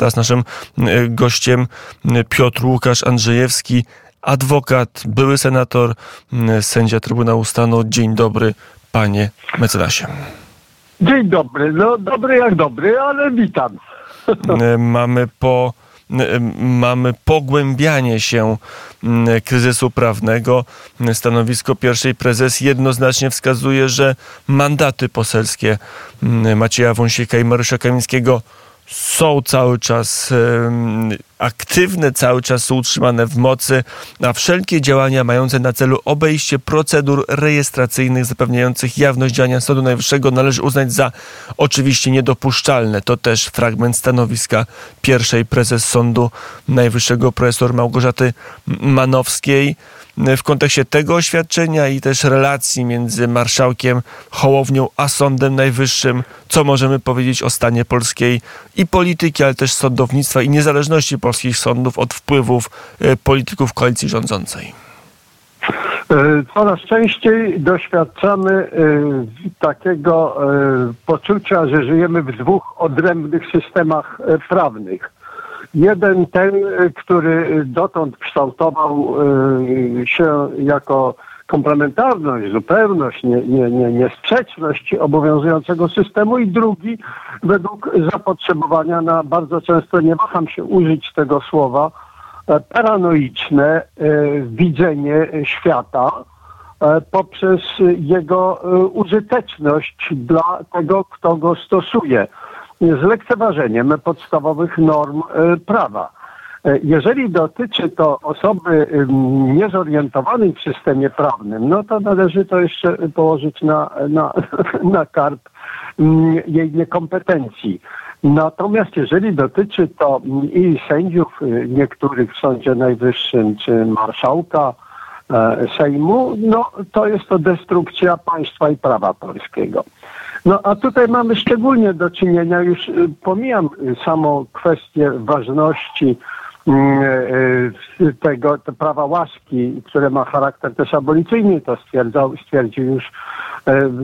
Teraz naszym gościem Piotr Łukasz Andrzejewski, adwokat, były senator, sędzia Trybunału Stanu. Dzień dobry, panie mecenasie. Dzień dobry. No dobry jak dobry, ale witam. Mamy po mamy pogłębianie się kryzysu prawnego. Stanowisko pierwszej prezes jednoznacznie wskazuje, że mandaty poselskie Macieja Wąsika i Mariusza Kamińskiego są cały czas aktywne, cały czas są utrzymane w mocy, a wszelkie działania mające na celu obejście procedur rejestracyjnych zapewniających jawność działania Sądu Najwyższego należy uznać za oczywiście niedopuszczalne. To też fragment stanowiska pierwszej prezes Sądu Najwyższego profesor Małgorzaty Manowskiej w kontekście tego oświadczenia i też relacji między marszałkiem Hołownią a Sądem Najwyższym, co możemy powiedzieć o stanie polskiej i polityki, ale też sądownictwa i niezależności polskich sądów od wpływów e, polityków koalicji rządzącej? E, coraz częściej doświadczamy e, takiego poczucia, że żyjemy w dwóch odrębnych systemach prawnych. Jeden ten, który dotąd kształtował się jako komplementarność, zupełność, nie, nie, nie, niesprzeczność obowiązującego systemu i drugi według zapotrzebowania na bardzo często, nie waham się użyć tego słowa, e, paranoiczne e, widzenie świata e, poprzez jego użyteczność dla tego, kto go stosuje z lekceważeniem podstawowych norm prawa. E, jeżeli dotyczy to osoby niezorientowanej w systemie prawnym, no to należy to jeszcze położyć na, na, na karp jej niekompetencji. Natomiast jeżeli dotyczy to i sędziów y, niektórych w Sądzie Najwyższym, czy marszałka e, Sejmu, no to jest to destrukcja państwa i prawa polskiego. No a tutaj mamy szczególnie do czynienia, już y, pomijam samą kwestię ważności Mm, e, tego to prawa łaski, które ma charakter też abolicyjny, to stwierdzał, stwierdził już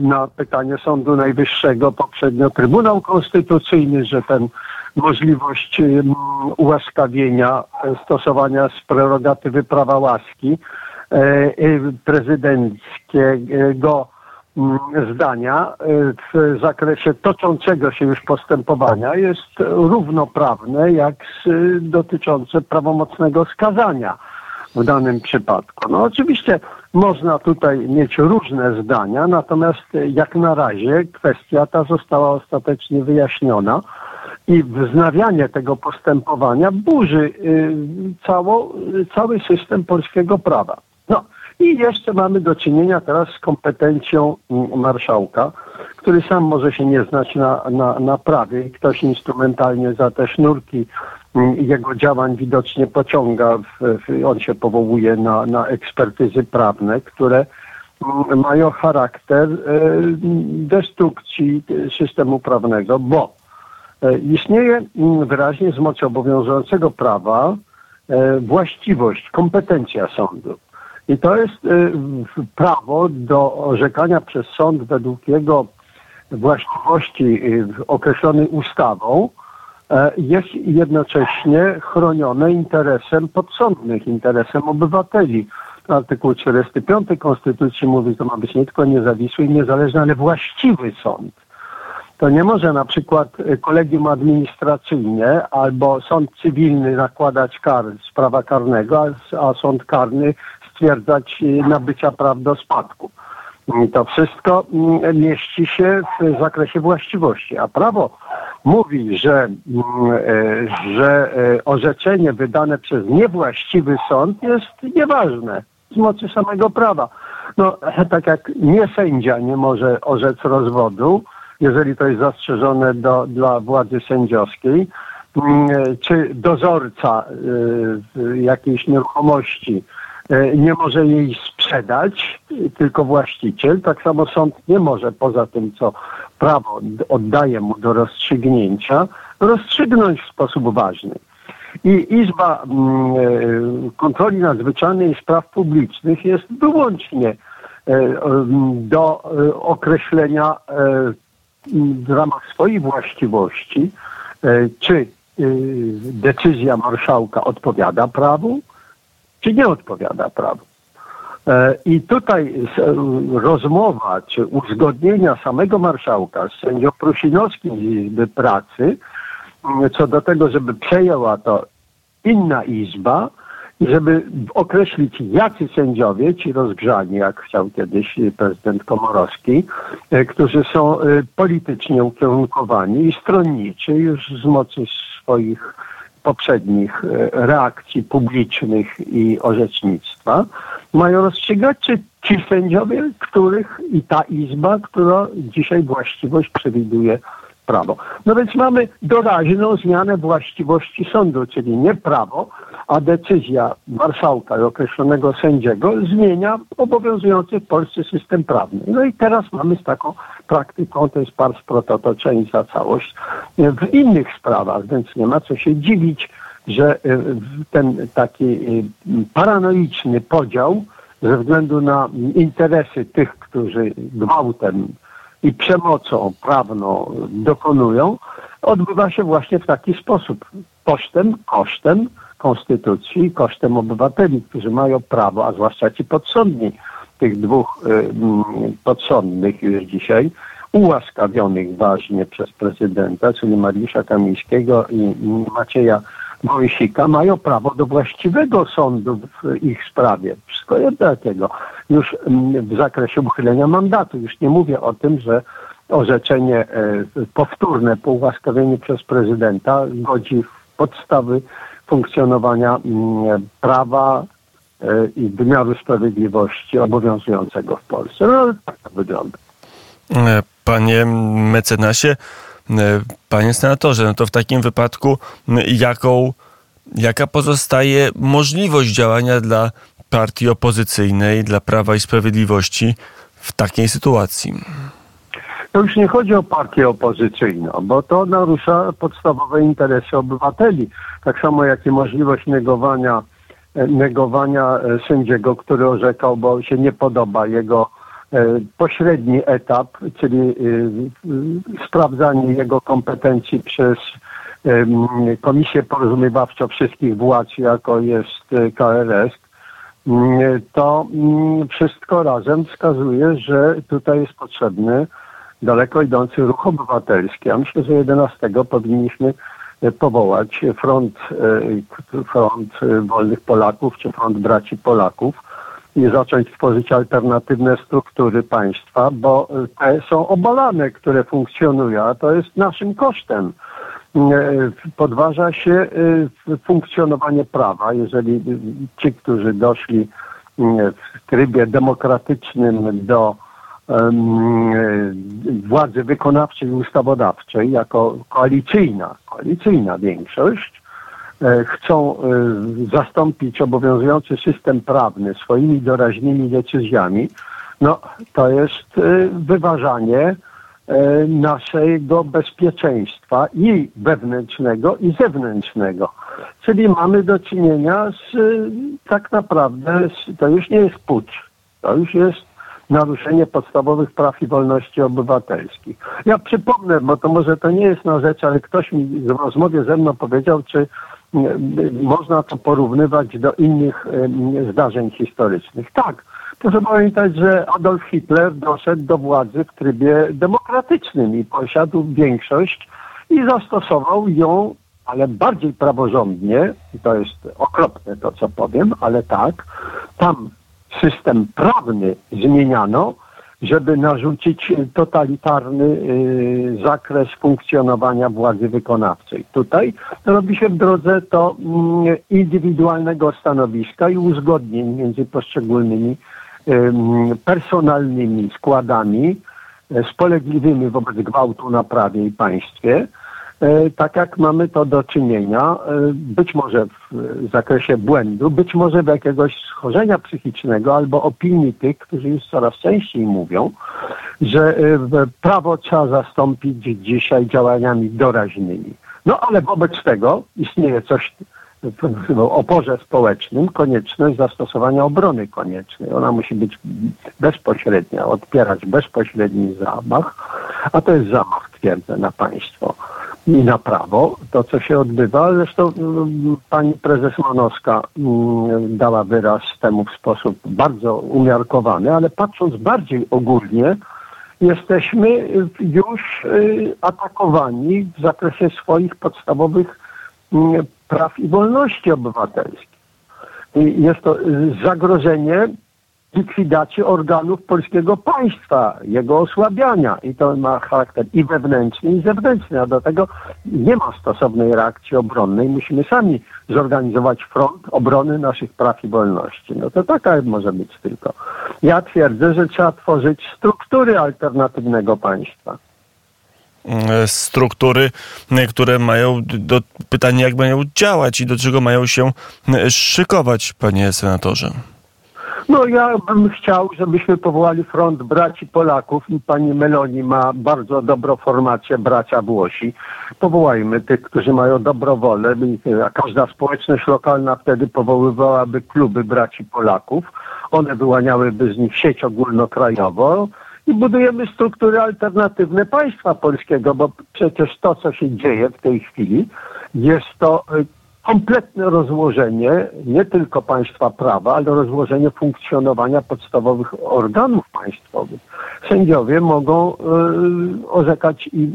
na pytanie Sądu Najwyższego poprzednio Trybunał Konstytucyjny, że ten możliwość ułaskawienia stosowania z prerogatywy prawa łaski prezydenckiego zdania y, w zakresie toczącego się już postępowania jest równoprawne jak dotyczące prawomocnego skazania w danym przypadku. No oczywiście można tutaj mieć różne zdania, natomiast jak na razie kwestia ta została ostatecznie wyjaśniona i wznawianie tego postępowania burzy y, cało, cały system polskiego prawa. No, i jeszcze mamy do czynienia teraz z kompetencją mm, marszałka, który sam może się nie znać na, na, na prawie i ktoś instrumentalnie za te sznurki mm, jego działań widocznie pociąga. W, w, on się powołuje na, na ekspertyzy prawne, które mm, mają charakter e, destrukcji systemu prawnego, bo e, istnieje wyraźnie z mocy obowiązującego prawa e, właściwość, kompetencja sądu. I to jest y, prawo do orzekania przez sąd według jego właściwości y, określonej ustawą, e, jest jednocześnie chronione interesem podsądnych, interesem obywateli. Artykuł 45 Konstytucji mówi, że to ma być nie tylko niezawisły i niezależny, ale właściwy sąd. To nie może na przykład kolegium administracyjne albo sąd cywilny nakładać kar z prawa karnego, a sąd karny stwierdzać y, nabycia praw do spadku. To wszystko mm, mieści się w zakresie właściwości, a prawo mówi, że, mm, e, że e, orzeczenie wydane przez niewłaściwy sąd jest nieważne z mocy samego prawa. No, tak jak nie sędzia nie może orzec rozwodu, jeżeli to jest zastrzeżone do, dla władzy sędziowskiej, mm, czy dozorca jakiejś nieruchomości E, nie może jej sprzedać, tylko właściciel. Tak samo sąd nie może, poza tym, co prawo oddaje mu do rozstrzygnięcia, rozstrzygnąć w sposób ważny. I Izba mm, e, Kontroli Nadzwyczajnej i Spraw Publicznych jest wyłącznie e, do określenia w ramach swojej właściwości, czy decyzja marszałka odpowiada prawu, czy nie odpowiada prawu. E, I tutaj rozmowa czy uzgodnienia samego marszałka z sędzią Prusinowskim z Izby Pracy co do tego, żeby przejęła to inna izba, i żeby określić, jacy sędziowie, ci rozgrzani, jak chciał kiedyś prezydent Komorowski, e, którzy są e, politycznie ukierunkowani i stronniczy już z mocy swoich poprzednich e, reakcji publicznych i orzecznictwa, mają rozstrzygać, czy ci sędziowie, których i ta izba, która dzisiaj właściwość przewiduje prawo. No więc mamy doraźną zmianę właściwości sądu, czyli nie prawo, a decyzja marszałka i określonego sędziego zmienia obowiązujący w Polsce system prawny. No i teraz mamy z taką praktyką, to jest pars za całość, w innych sprawach, więc nie ma co się dziwić, że e, ten taki e, paranoiczny podział ze względu na interesy tych, którzy gwałtem i przemocą prawną dokonują, odbywa się właśnie w taki sposób. Kosztem, kosztem konstytucji, kosztem obywateli, którzy mają prawo, a zwłaszcza ci podsądni, tych dwóch y, podsądnych już dzisiaj, ułaskawionych ważnie przez prezydenta, czyli Mariusza Kamińskiego i Macieja Wąsika mają prawo do właściwego sądu w ich sprawie. Wszystko jednego. Już mm, w zakresie uchylenia mandatu. Już nie mówię o tym, że orzeczenie e, powtórne po ułaskawieniu przez prezydenta godzi w podstawy funkcjonowania mm, prawa e, i wymiaru sprawiedliwości obowiązującego w Polsce. No tak to wygląda. E, panie mecenasie, panie senatorze, no to w takim wypadku jaką, jaka pozostaje możliwość działania dla partii opozycyjnej, dla Prawa i Sprawiedliwości w takiej sytuacji? To już nie chodzi o partię opozycyjną, bo to narusza podstawowe interesy obywateli. Tak samo jak i możliwość negowania, e, negowania e, sędziego, który orzekał, bo się nie podoba jego E, pośredni etap, czyli e, sprawdzanie jego kompetencji przez Komisję Porozumiewawczą wszystkich władz, jako jest e, KRS, to wszystko razem wskazuje, że tutaj jest potrzebny daleko idący ruch obywatelski. Ja myślę, że 11 powinniśmy powołać front, front Wolnych Polaków czy front Braci Polaków, i zacząć tworzyć alternatywne struktury państwa, bo te są obalane, które funkcjonują, a to jest naszym kosztem. E, podważa się e, funkcjonowanie prawa, jeżeli ci, którzy doszli w trybie demokratycznym do władzy wykonawczej i ustawodawczej jako koalicyjna, koalicyjna większość, E, chcą e, zastąpić obowiązujący system prawny swoimi doraźnymi decyzjami, no to jest e, wyważanie naszego bezpieczeństwa i wewnętrznego, i zewnętrznego. Czyli mamy do czynienia z tak naprawdę, to już nie jest pucz, to już jest naruszenie podstawowych praw i wolności obywatelskich. Ja przypomnę, bo to może to nie jest na rzecz, ale ktoś mi w rozmowie ze mną powiedział, czy można to porównywać do innych zdarzeń historycznych. Tak, proszę pamiętać, że Adolf Hitler doszedł do władzy w trybie demokratycznym i posiadł większość i zastosował ją, ale bardziej praworządnie, i to jest okropne to, co powiem, ale tak, tam system prawny zmieniano, żeby narzucić totalitarny y, zakres funkcjonowania władzy wykonawczej. Tutaj robi się w drodze to mm, indywidualnego stanowiska i uzgodnień między poszczególnymi personalnymi składami e, spolegliwymi wobec gwałtu na prawie i państwie tak jak mamy to do czynienia, e, być może w zakresie błędu, być może w jakiegoś schorzenia psychicznego albo opinii tych, którzy już coraz częściej mówią, że e, prawo trzeba zastąpić dzisiaj działaniami doraźnymi. No ale wobec tego istnieje coś w oporze społecznym, konieczność zastosowania obrony koniecznej. Ona musi być bezpośrednia, odpierać bezpośredni zamach, a to jest zamach, twierdzę, na państwo. I na prawo, to co się odbywa. Zresztą mm, pani prezes Manowska mm, dała wyraz temu w sposób bardzo umiarkowany, ale patrząc bardziej ogólnie, jesteśmy już y, atakowani w zakresie swoich podstawowych mm, praw i wolności obywatelskich. Jest to zagrożenie likwidacji organów polskiego państwa, jego osłabiania. I to ma charakter i wewnętrzny, i zewnętrzny. A do tego nie ma stosownej reakcji obronnej. Musimy sami zorganizować front obrony naszych praw i wolności. No to taka może być tylko. Ja twierdzę, że trzeba tworzyć struktury alternatywnego państwa struktury, które mają do pytania, jak mają działać i do czego mają się szykować, panie senatorze. No ja bym chciał, żebyśmy powołali front braci Polaków i pani Meloni ma bardzo dobrą formację bracia Włosi. Powołajmy tych, którzy mają dobrą wolę, a każda społeczność lokalna wtedy powoływałaby kluby braci Polaków. One wyłaniałyby z nich sieć ogólnokrajową i budujemy struktury alternatywne państwa polskiego, bo przecież to, co się dzieje w tej chwili, jest to y, kompletne rozłożenie nie tylko państwa prawa, ale rozłożenie funkcjonowania podstawowych organów państwowych. Sędziowie mogą y, orzekać i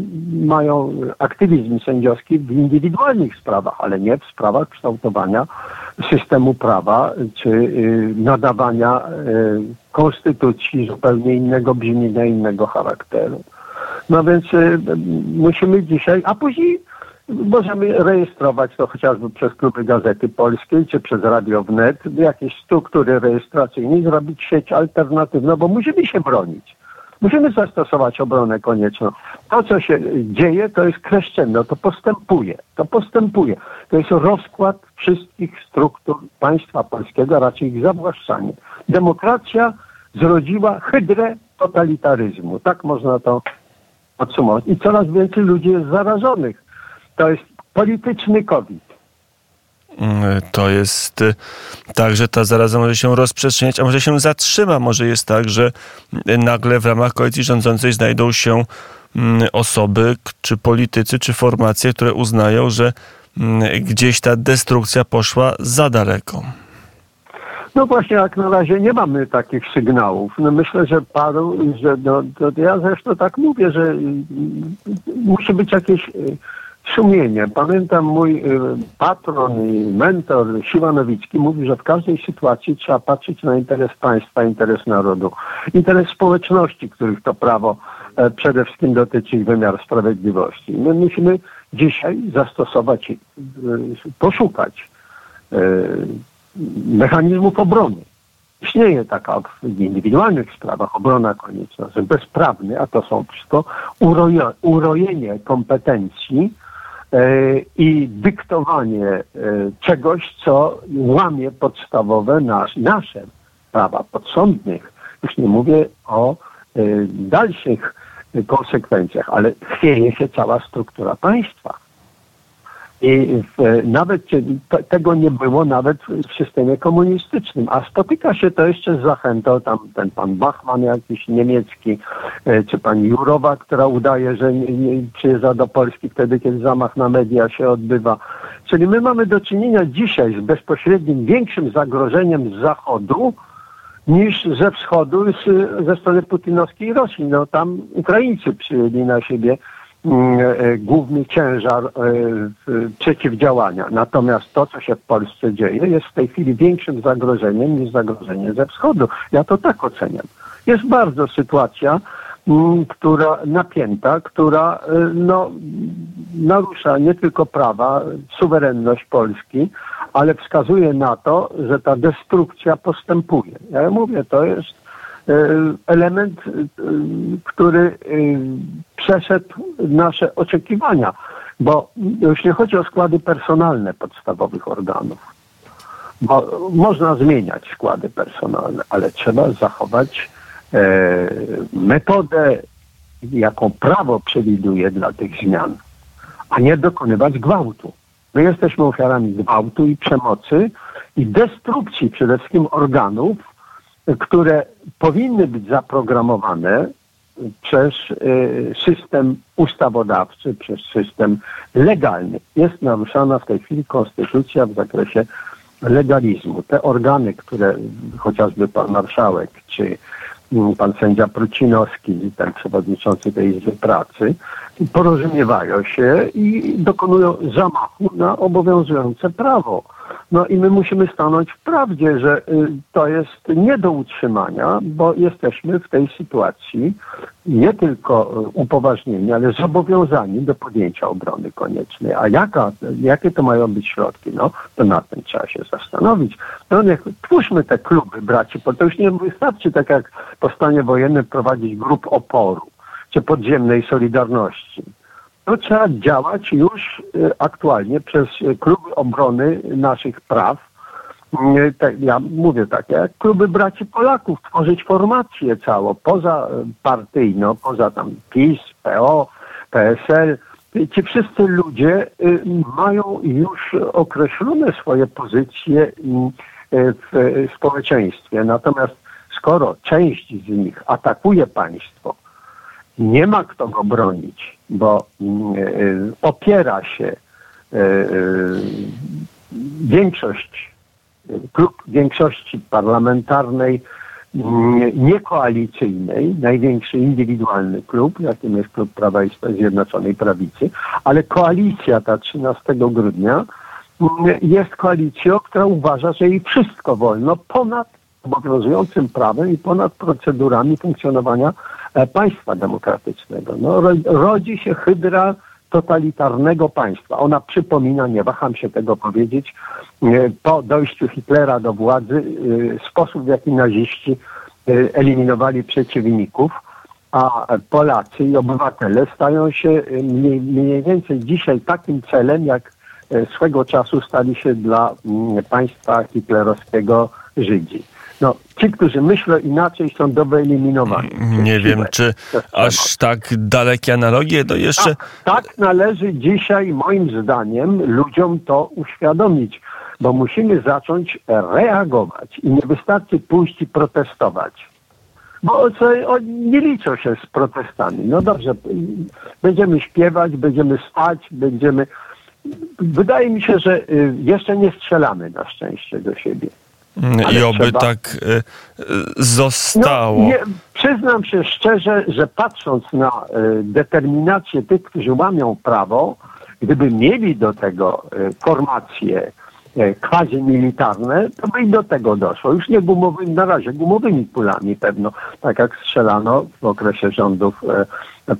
mają aktywizm sędziowski w indywidualnych sprawach, ale nie w sprawach kształtowania systemu prawa czy y, nadawania y, konstytucji zupełnie innego brzmienia, innego charakteru. No więc y, musimy dzisiaj, a później Możemy rejestrować to chociażby przez kluby Gazety Polskiej czy przez Radio Wnet, jakieś struktury rejestracyjne zrobić sieć alternatywną, bo musimy się bronić. Musimy zastosować obronę konieczną. To, co się dzieje, to jest crescendo, to postępuje, to postępuje. To jest rozkład wszystkich struktur państwa polskiego, raczej ich zawłaszczanie. Demokracja zrodziła hydrę totalitaryzmu. Tak można to podsumować. I coraz więcej ludzi jest zarażonych to jest polityczny COVID. Mm, to jest y, tak, że ta zaraza może się rozprzestrzeniać, a może się zatrzyma. Może jest tak, że nagle w ramach koalicji rządzącej znajdą się mm, osoby, czy politycy, czy formacje, które uznają, że mm, gdzieś ta destrukcja poszła za daleko. No właśnie, jak na razie nie mamy takich sygnałów. No myślę, że paru, że no, ja zresztą tak mówię, że musi być jakieś sumienie. Pamiętam mój y, patron i mentor Siła Nowicki mówi, że w każdej sytuacji trzeba patrzeć na interes państwa, interes narodu, interes społeczności, których to prawo e, przede wszystkim dotyczy ich wymiar sprawiedliwości. My musimy dzisiaj zastosować, y, poszukać e, mechanizmów obrony. Istnieje taka w indywidualnych sprawach obrona konieczna, bezprawny, a to są wszystko urojenie kompetencji E, i dyktowanie e, czegoś, co łamie podstawowe nas, nasze prawa podsądnych. Już nie mówię o e, dalszych konsekwencjach, ale chwieje się cała struktura państwa. I w, nawet tego nie było nawet w systemie komunistycznym. A spotyka się to jeszcze z zachętą, tam ten pan Bachmann jakiś niemiecki, e, czy pani Jurowa, która udaje, że nie, nie przyjeżdża do Polski wtedy, kiedy zamach na media się odbywa. Czyli my mamy do czynienia dzisiaj z bezpośrednim większym zagrożeniem z zachodu, niż ze wschodu, z, ze strony putinowskiej Rosji. No tam Ukraińcy przyjęli na siebie e, główny ciężar e, przeciwdziałania. Natomiast to, co się w Polsce dzieje, jest w tej chwili większym zagrożeniem niż zagrożenie ze wschodu. Ja to tak oceniam. Jest bardzo sytuacja, mm, która napięta, która e, no, narusza nie tylko prawa, suwerenność Polski, ale wskazuje na to, że ta destrukcja postępuje. Ja mówię, to jest E, element, e, który e, przeszedł nasze oczekiwania, bo już nie chodzi o składy personalne podstawowych organów, bo można zmieniać składy personalne, ale trzeba zachować metodę, jaką prawo przewiduje dla tych zmian, a nie dokonywać gwałtu. My jesteśmy ofiarami gwałtu i przemocy i destrukcji przede wszystkim organów, które powinny być zaprogramowane przez y, system ustawodawczy, przez system legalny. Jest naruszana w tej chwili konstytucja w zakresie legalizmu. Te organy, które chociażby pan marszałek czy pan sędzia Prucinowski, ten przewodniczący tej Izby Pracy, porozumiewają się i dokonują zamachu na obowiązujące prawo. No i my musimy stanąć w prawdzie, że y, to jest nie do utrzymania, bo jesteśmy w tej sytuacji nie tylko y, upoważnieni, ale zobowiązani do podjęcia obrony koniecznej. A jaka, jakie to mają być środki? No, to nad tym trzeba się zastanowić. No niech twórzmy te kluby, braci, bo to już nie wystarczy tak jak po stanie wojennym prowadzić grup oporu czy podziemnej solidarności to trzeba działać już y, aktualnie przez kluby obrony naszych praw. Y, ja mówię tak, jak kluby braci Polaków, tworzyć formację całą, poza partyjną, poza tam PiS, PO, PSL. Ci wszyscy ludzie y, mają już określone swoje pozycje w społeczeństwie. Natomiast skoro część z nich atakuje państwo, nie ma kto go bronić, bo e, opiera się e, e, większość, klub większości parlamentarnej mm, niekoalicyjnej, największy indywidualny klub, jakim jest klub Prawa i Zjednoczonej Prawicy, ale koalicja ta 13 grudnia mm, jest koalicją, która uważa, że jej wszystko wolno ponad obowiązującym prawem i ponad procedurami funkcjonowania E, państwa demokratycznego. No, rodzi się hydra totalitarnego państwa. Ona przypomina, nie waham się tego powiedzieć, e, po dojściu Hitlera do władzy e, sposób, w jaki naziści eliminowali przeciwników, a Polacy i obywatele stają się mniej, mniej więcej dzisiaj takim celem, jak swego czasu stali się dla mm, państwa hitlerowskiego Żydzi. No, ci, którzy myślą inaczej, są do wyeliminowania. Nie wiem, czy aż tak dalekie analogie to jeszcze... Tak, tak należy dzisiaj, moim zdaniem, ludziom to uświadomić, bo musimy zacząć reagować i nie wystarczy pójść i protestować. Bo co, nie liczą się z protestami. No dobrze, będziemy śpiewać, będziemy stać, będziemy... Wydaje mi się, że y, jeszcze nie strzelamy na szczęście do siebie. I oby trzeba... tak e, e, zostało. No, nie, przyznam się szczerze, że patrząc na e, determinację tych, którzy łamią prawo, gdyby mieli do tego formacje quasi militarne, to by i do tego doszło. Już nie gumowymi, na razie gumowymi kulami pewno, tak jak strzelano w okresie rządów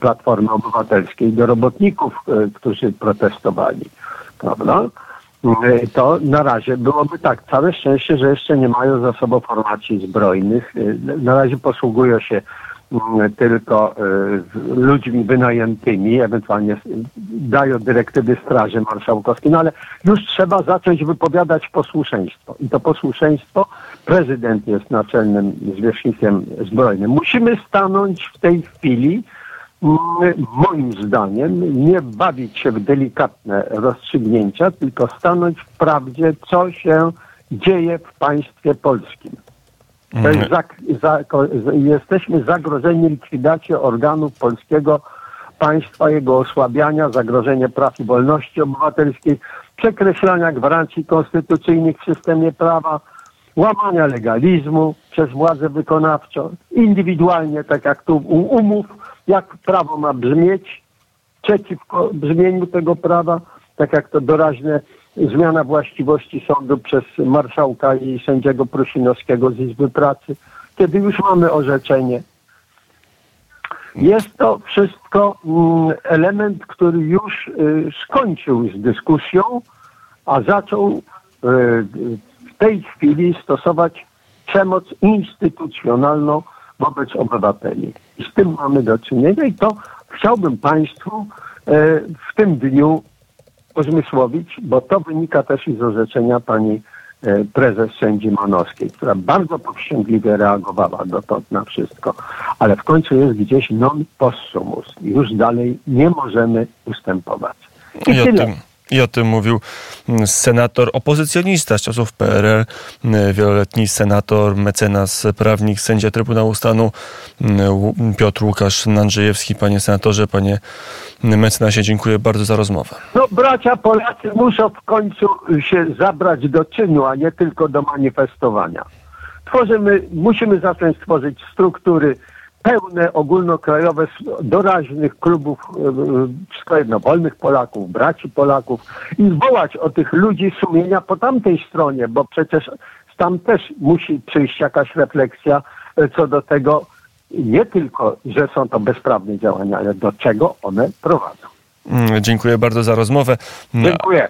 Platformy Obywatelskiej do robotników, którzy protestowali. Prawda? E, to na razie byłoby tak. Całe szczęście, że jeszcze nie mają za sobą formacji zbrojnych. E, na razie posługują się mm, tylko e, ludźmi wynajętymi, ewentualnie dają dyrektywy Straży Marszałkowskiej, no ale już trzeba zacząć wypowiadać posłuszeństwo. I to posłuszeństwo prezydent jest naczelnym zwierzchnikiem zbrojnym. Musimy stanąć w tej chwili moim zdaniem nie bawić się w delikatne rozstrzygnięcia, tylko stanąć w prawdzie, co się dzieje w państwie polskim. Mhm. Za, za, jesteśmy zagrożeni likwidacją organów polskiego państwa, jego osłabiania, zagrożenie praw i wolności obywatelskiej, przekreślania gwarancji konstytucyjnych w systemie prawa, łamania legalizmu przez władzę wykonawczą, indywidualnie, tak jak tu umów, jak prawo ma brzmieć, przeciwko brzmieniu tego prawa, tak jak to doraźne zmiana właściwości sądu przez marszałka i sędziego Prusinowskiego z Izby Pracy, kiedy już mamy orzeczenie. Jest to wszystko mm, element, który już y, skończył z dyskusją, a zaczął y, w tej chwili stosować przemoc instytucjonalną wobec obywateli. I z tym mamy do czynienia i to chciałbym Państwu e, w tym dniu uzmysłowić, bo to wynika też z orzeczenia pani e, prezes sędzi Manowskiej, która bardzo powściągliwie reagowała dotąd na wszystko, ale w końcu jest gdzieś non possumus i już dalej nie możemy ustępować. I, I tyle. I o tym mówił mm, senator opozycjonista z czasów PRL, mm, wieloletni senator, mecenas, prawnik, sędzia Trybunału Stanu mm, Piotr Łukasz Andrzejewski. Panie senatorze, panie mecenasie, dziękuję bardzo za rozmowę. No bracia Polacy muszą w końcu się zabrać do czynu, a nie tylko do manifestowania. Tworzymy, musimy zacząć tworzyć struktury pełne, ogólnokrajowe, doraźnych klubów wszystko jedno, wolnych Polaków, braci Polaków i zwołać o tych ludzi sumienia po tamtej stronie, bo przecież tam też musi przyjść jakaś refleksja e, co do tego, nie tylko, że są to bezprawne działania, ale do czego one prowadzą. Mm, dziękuję bardzo za rozmowę. Dziękuję.